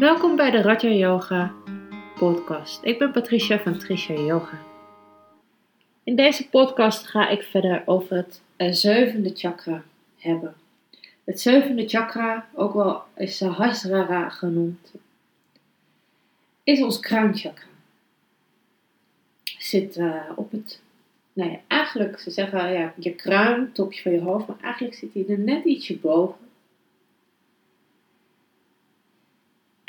Welkom bij de Raja Yoga podcast. Ik ben Patricia van Tricia Yoga. In deze podcast ga ik verder over het eh, zevende chakra hebben. Het zevende chakra, ook wel Sahasrara genoemd, is ons kruinchakra. Zit uh, op het, nou ja, eigenlijk, ze zeggen ja, je kruin, topje van je hoofd, maar eigenlijk zit hij er net ietsje boven.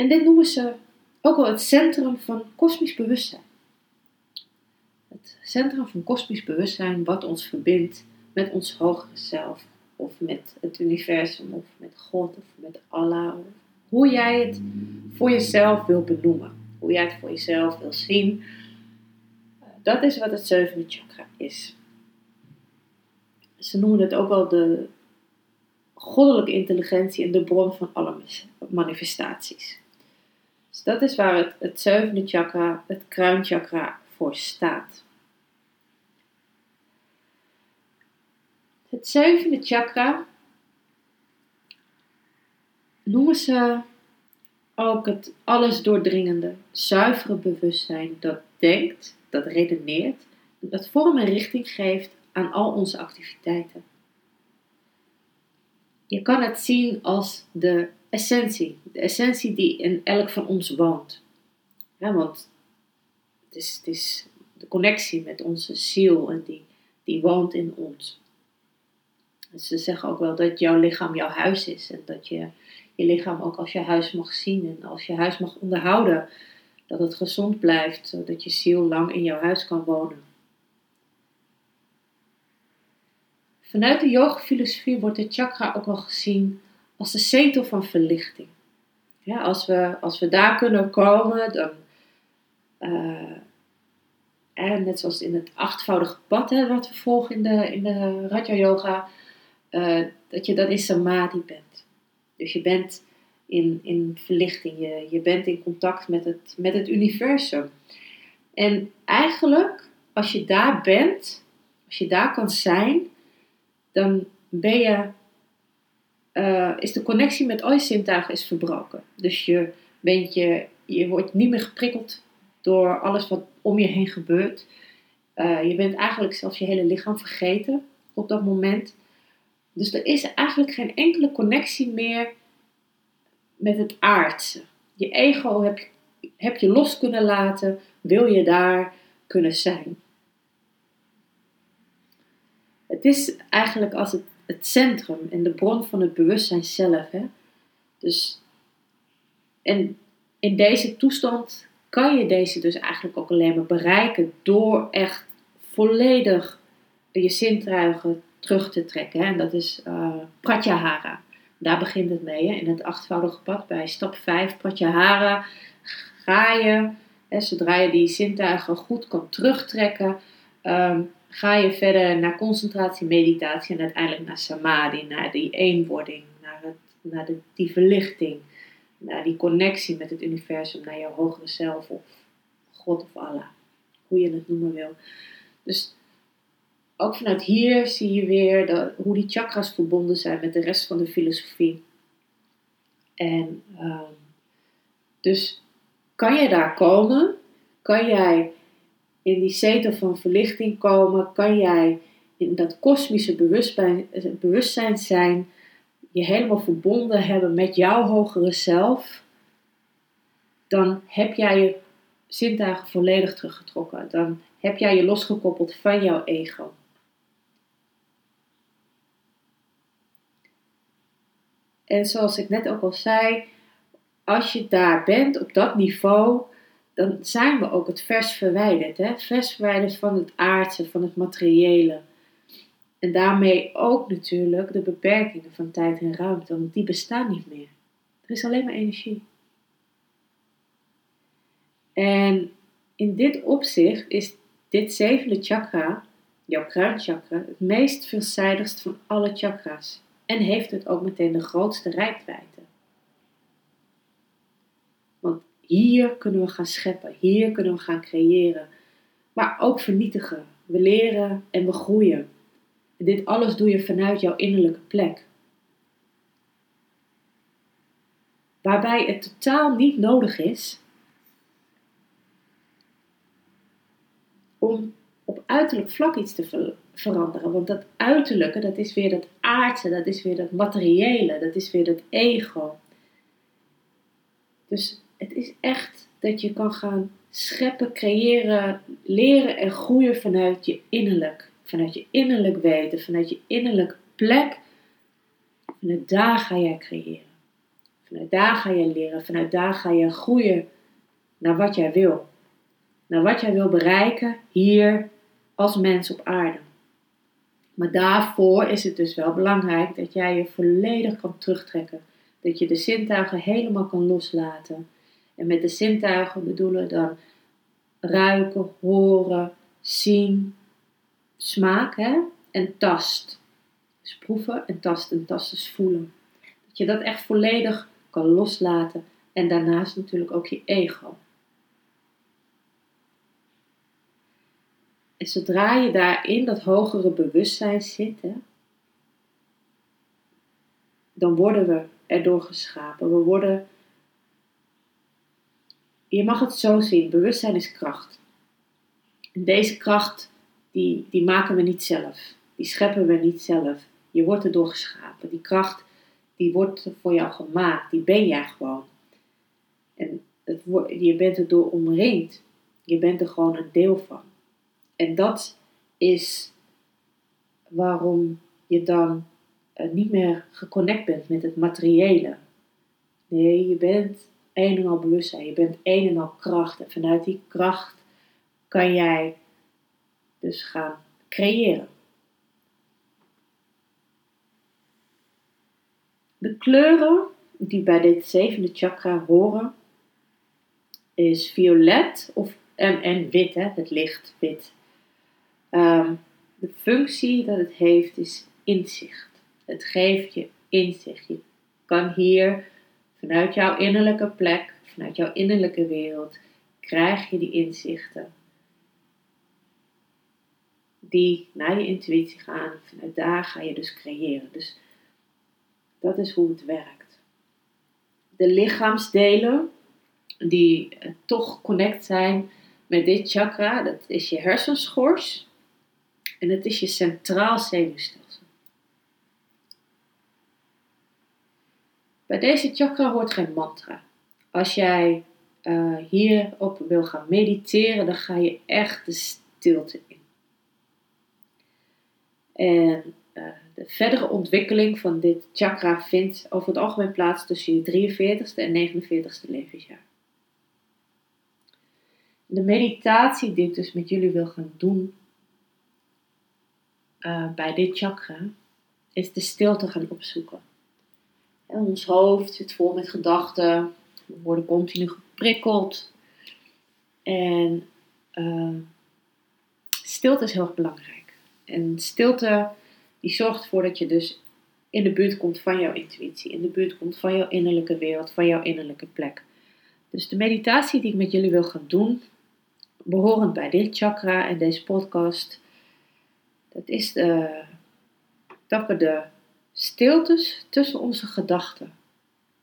En dit noemen ze ook wel het centrum van kosmisch bewustzijn. Het centrum van kosmisch bewustzijn wat ons verbindt met ons hogere zelf. Of met het universum, of met God, of met Allah. Hoe jij het voor jezelf wil benoemen. Hoe jij het voor jezelf wil zien. Dat is wat het zevende chakra is. Ze noemen het ook wel de goddelijke intelligentie en de bron van alle manifestaties. Dus dat is waar het, het zevende chakra, het kruinchakra, voor staat. Het zevende chakra noemen ze ook het alles doordringende, zuivere bewustzijn dat denkt, dat redeneert, dat vorm en richting geeft aan al onze activiteiten. Je kan het zien als de essentie. De essentie die in elk van ons woont. Ja, want het is, het is de connectie met onze ziel en die, die woont in ons. ze zeggen ook wel dat jouw lichaam jouw huis is en dat je je lichaam ook als je huis mag zien en als je huis mag onderhouden, dat het gezond blijft, zodat je ziel lang in jouw huis kan wonen. Vanuit de yoga-filosofie wordt de chakra ook wel gezien als de zetel van verlichting. Ja, als, we, als we daar kunnen komen, dan. En net zoals in het achtvoudige pad hè, wat we volgen in de, in de Raja Yoga, uh, dat je dan in samadhi bent. Dus je bent in, in verlichting, je, je bent in contact met het, met het universum. En eigenlijk, als je daar bent, als je daar kan zijn, dan ben je uh, is de connectie met al je zintuigen is verbroken. Dus je, bent je, je wordt niet meer geprikkeld door alles wat om je heen gebeurt. Uh, je bent eigenlijk zelfs je hele lichaam vergeten op dat moment. Dus er is eigenlijk geen enkele connectie meer met het aardse. Je ego heb, heb je los kunnen laten, wil je daar kunnen zijn. Het is eigenlijk als het het centrum en de bron van het bewustzijn zelf. Hè? Dus, en in deze toestand kan je deze dus eigenlijk ook alleen maar bereiken door echt volledig je zintuigen terug te trekken. Hè? En dat is uh, Pratyahara. Daar begint het mee, hè? in het achtvoudige pad. Bij stap 5, Pratyahara, ga je, hè, zodra je die zintuigen goed kan terugtrekken, um, ga je verder naar concentratie, meditatie en uiteindelijk naar samadhi, naar die eenwording, naar, het, naar de, die verlichting, naar die connectie met het universum, naar je hogere zelf of God of Allah, hoe je het noemen wil. Dus ook vanuit hier zie je weer dat, hoe die chakras verbonden zijn met de rest van de filosofie. En um, dus kan je daar komen? Kan jij in die zetel van verlichting komen, kan jij in dat kosmische bewustzijn, bewustzijn zijn, je helemaal verbonden hebben met jouw hogere zelf, dan heb jij je zintuigen volledig teruggetrokken. Dan heb jij je losgekoppeld van jouw ego. En zoals ik net ook al zei, als je daar bent op dat niveau, dan zijn we ook het vers verwijderd. Hè? Vers verwijderd van het aardse, van het materiële. En daarmee ook natuurlijk de beperkingen van tijd en ruimte, want die bestaan niet meer. Er is alleen maar energie. En in dit opzicht is dit zevende chakra, jouw kruinchakra, het meest veelzijdigst van alle chakras. En heeft het ook meteen de grootste rijkwijde. Hier kunnen we gaan scheppen, hier kunnen we gaan creëren, maar ook vernietigen. We leren en we groeien. En dit alles doe je vanuit jouw innerlijke plek. waarbij het totaal niet nodig is om op uiterlijk vlak iets te veranderen. Want dat uiterlijke, dat is weer dat aardse, dat is weer dat materiële, dat is weer dat ego. Dus het is echt dat je kan gaan scheppen, creëren, leren en groeien vanuit je innerlijk. Vanuit je innerlijk weten, vanuit je innerlijke plek. Vanuit daar ga jij creëren. Vanuit daar ga je leren, vanuit daar ga je groeien naar wat jij wil. Naar wat jij wil bereiken hier als mens op aarde. Maar daarvoor is het dus wel belangrijk dat jij je volledig kan terugtrekken. Dat je de zintuigen helemaal kan loslaten. En met de zintuigen bedoelen dan ruiken, horen, zien, smaak en tast. Dus proeven en tasten, tasten is voelen. Dat je dat echt volledig kan loslaten. En daarnaast natuurlijk ook je ego. En zodra je daarin dat hogere bewustzijn zit, dan worden we erdoor geschapen. We worden. Je mag het zo zien: bewustzijn is kracht. En deze kracht, die, die maken we niet zelf. Die scheppen we niet zelf. Je wordt erdoor geschapen. Die kracht, die wordt voor jou gemaakt. Die ben jij gewoon. En je bent erdoor omringd. Je bent er gewoon een deel van. En dat is waarom je dan eh, niet meer geconnect bent met het materiële. Nee, je bent een en al bewustzijn, je bent een en al kracht. En vanuit die kracht kan jij dus gaan creëren. De kleuren die bij dit zevende chakra horen, is violet of, en, en wit, hè, het licht wit. Um, de functie dat het heeft is inzicht. Het geeft je inzicht. Je kan hier vanuit jouw innerlijke plek, vanuit jouw innerlijke wereld, krijg je die inzichten. Die naar je intuïtie gaan. Vanuit daar ga je dus creëren. Dus dat is hoe het werkt. De lichaamsdelen die toch connect zijn met dit chakra, dat is je hersenschors en het is je centraal zenuwstelsel. Bij deze chakra hoort geen mantra. Als jij uh, hierop wil gaan mediteren, dan ga je echt de stilte in. En uh, de verdere ontwikkeling van dit chakra vindt over het algemeen plaats tussen je 43ste en 49ste levensjaar. De meditatie die ik dus met jullie wil gaan doen, uh, bij dit chakra is de stilte gaan opzoeken. Ons hoofd zit vol met gedachten, we worden continu geprikkeld. En uh, stilte is heel erg belangrijk. En stilte die zorgt ervoor dat je dus in de buurt komt van jouw intuïtie, in de buurt komt van jouw innerlijke wereld, van jouw innerlijke plek. Dus de meditatie die ik met jullie wil gaan doen, behorend bij dit chakra en deze podcast, dat is de, de stiltes tussen onze gedachten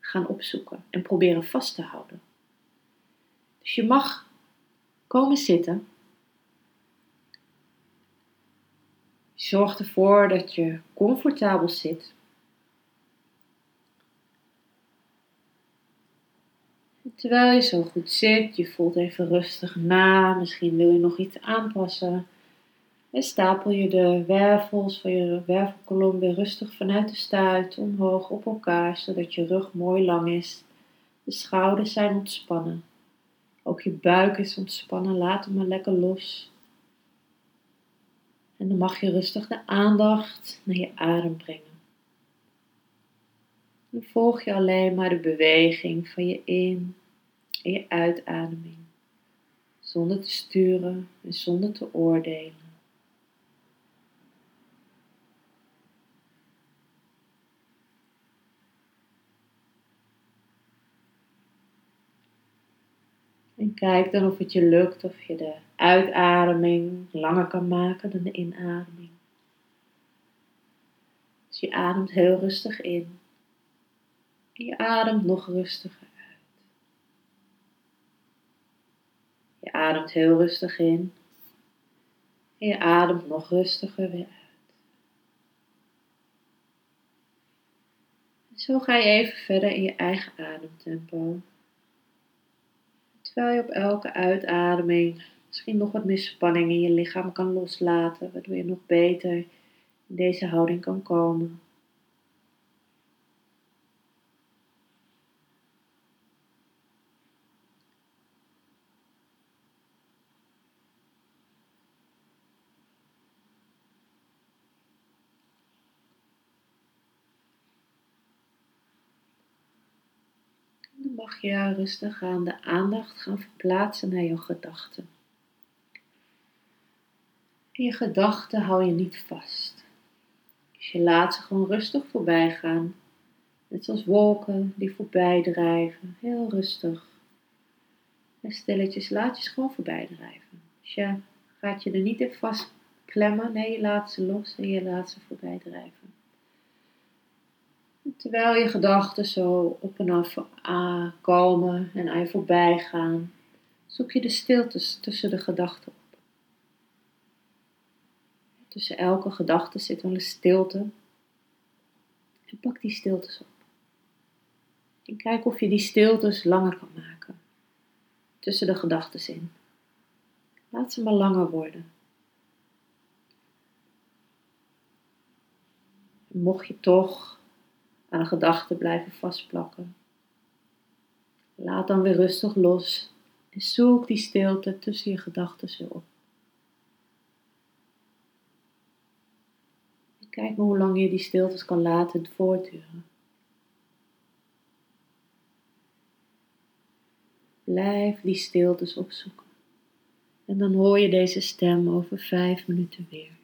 gaan opzoeken en proberen vast te houden. Dus je mag komen zitten. Zorg ervoor dat je comfortabel zit. Terwijl je zo goed zit, je voelt even rustig na. Misschien wil je nog iets aanpassen. En stapel je de wervels van je wervelkolom weer rustig vanuit de stuit omhoog op elkaar, zodat je rug mooi lang is. De schouders zijn ontspannen. Ook je buik is ontspannen, laat hem maar lekker los. En dan mag je rustig de aandacht naar je adem brengen. Dan volg je alleen maar de beweging van je in- en je uitademing, zonder te sturen en zonder te oordelen. En kijk dan of het je lukt of je de uitademing langer kan maken dan de inademing. Dus je ademt heel rustig in. En je ademt nog rustiger uit. Je ademt heel rustig in. En je ademt nog rustiger weer uit. Zo ga je even verder in je eigen ademtempo. Terwijl je op elke uitademing misschien nog wat meer in je lichaam kan loslaten, waardoor je nog beter in deze houding kan komen. Je rustig aan de aandacht gaan verplaatsen naar je gedachten. je gedachten hou je niet vast. Dus je laat ze gewoon rustig voorbij gaan. Net zoals wolken die voorbij drijven. Heel rustig. En stilletjes laat je ze gewoon voorbij drijven. Dus je gaat je er niet in vast klemmen. Nee, je laat ze los en je laat ze voorbij drijven. Terwijl je gedachten zo op en af komen en aan je voorbij gaan, zoek je de stiltes tussen de gedachten op. Tussen elke gedachte zit wel een stilte. En pak die stiltes op. En kijk of je die stiltes langer kan maken. Tussen de gedachten in. Laat ze maar langer worden. mocht je toch aan een gedachte blijven vastplakken. Laat dan weer rustig los en zoek die stilte tussen je gedachten op. kijk maar hoe lang je die stiltes kan laten voortduren. Blijf die stiltes opzoeken. En dan hoor je deze stem over vijf minuten weer.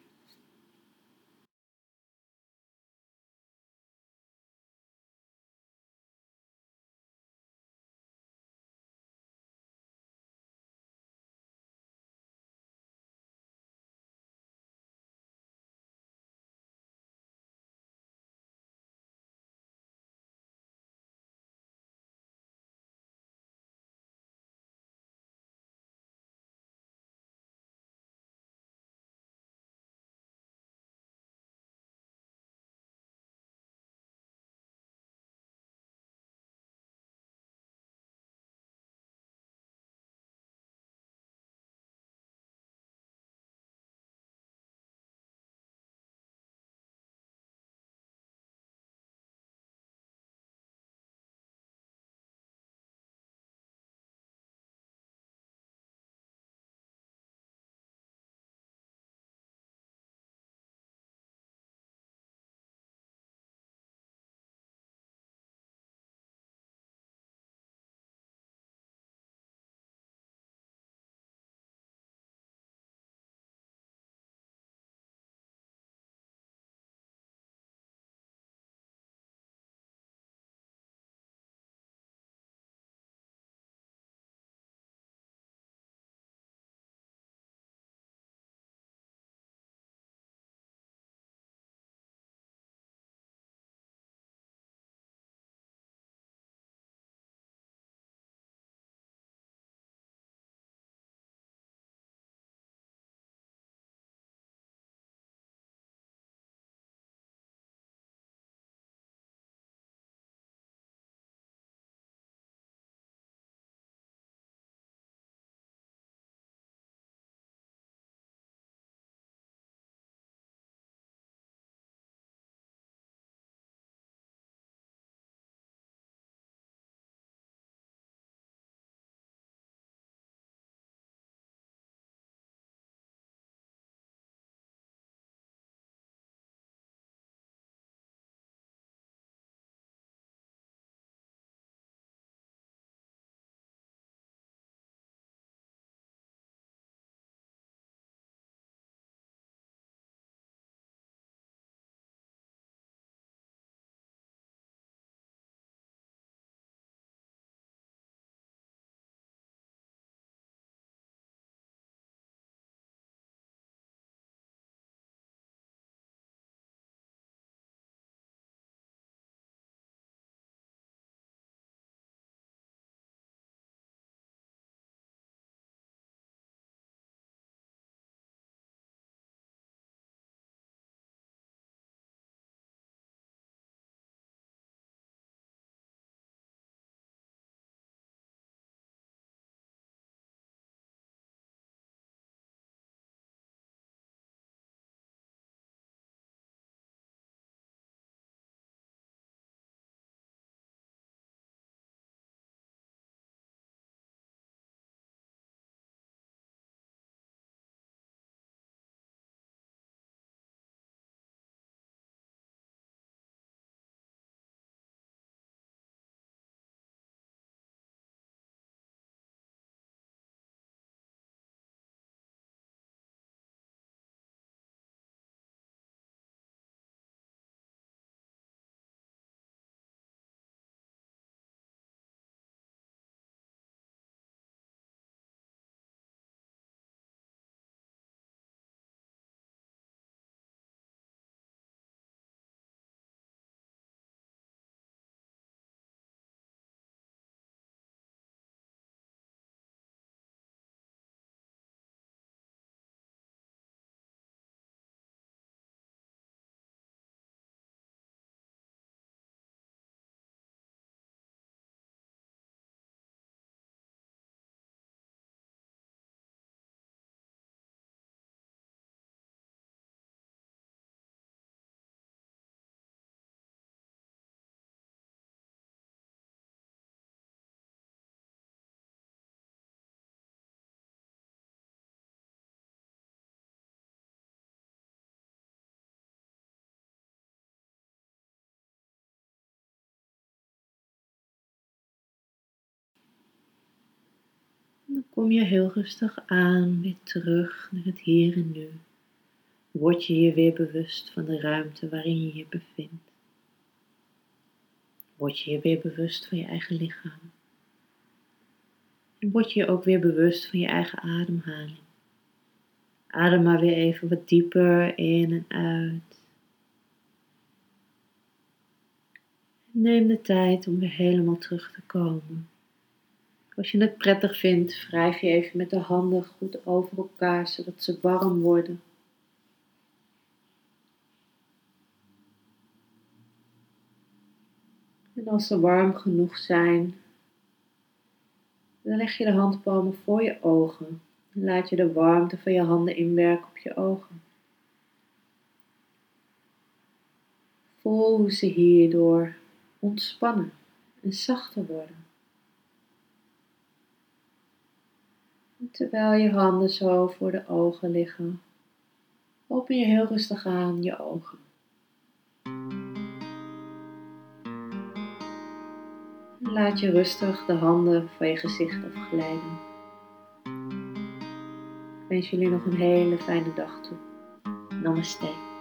Kom je heel rustig aan, weer terug naar het hier en nu. Word je je weer bewust van de ruimte waarin je je bevindt. Word je je weer bewust van je eigen lichaam. Word je je ook weer bewust van je eigen ademhaling. Adem maar weer even wat dieper in en uit. Neem de tijd om weer helemaal terug te komen. Als je het prettig vindt, wrijf je even met de handen goed over elkaar, zodat ze warm worden. En als ze warm genoeg zijn, dan leg je de handpalmen voor je ogen. En laat je de warmte van je handen inwerken op je ogen. Voel hoe ze hierdoor ontspannen en zachter worden. Terwijl je handen zo voor de ogen liggen, open je heel rustig aan je ogen. laat je rustig de handen van je gezicht afglijden. Ik wens jullie nog een hele fijne dag toe. Namaste.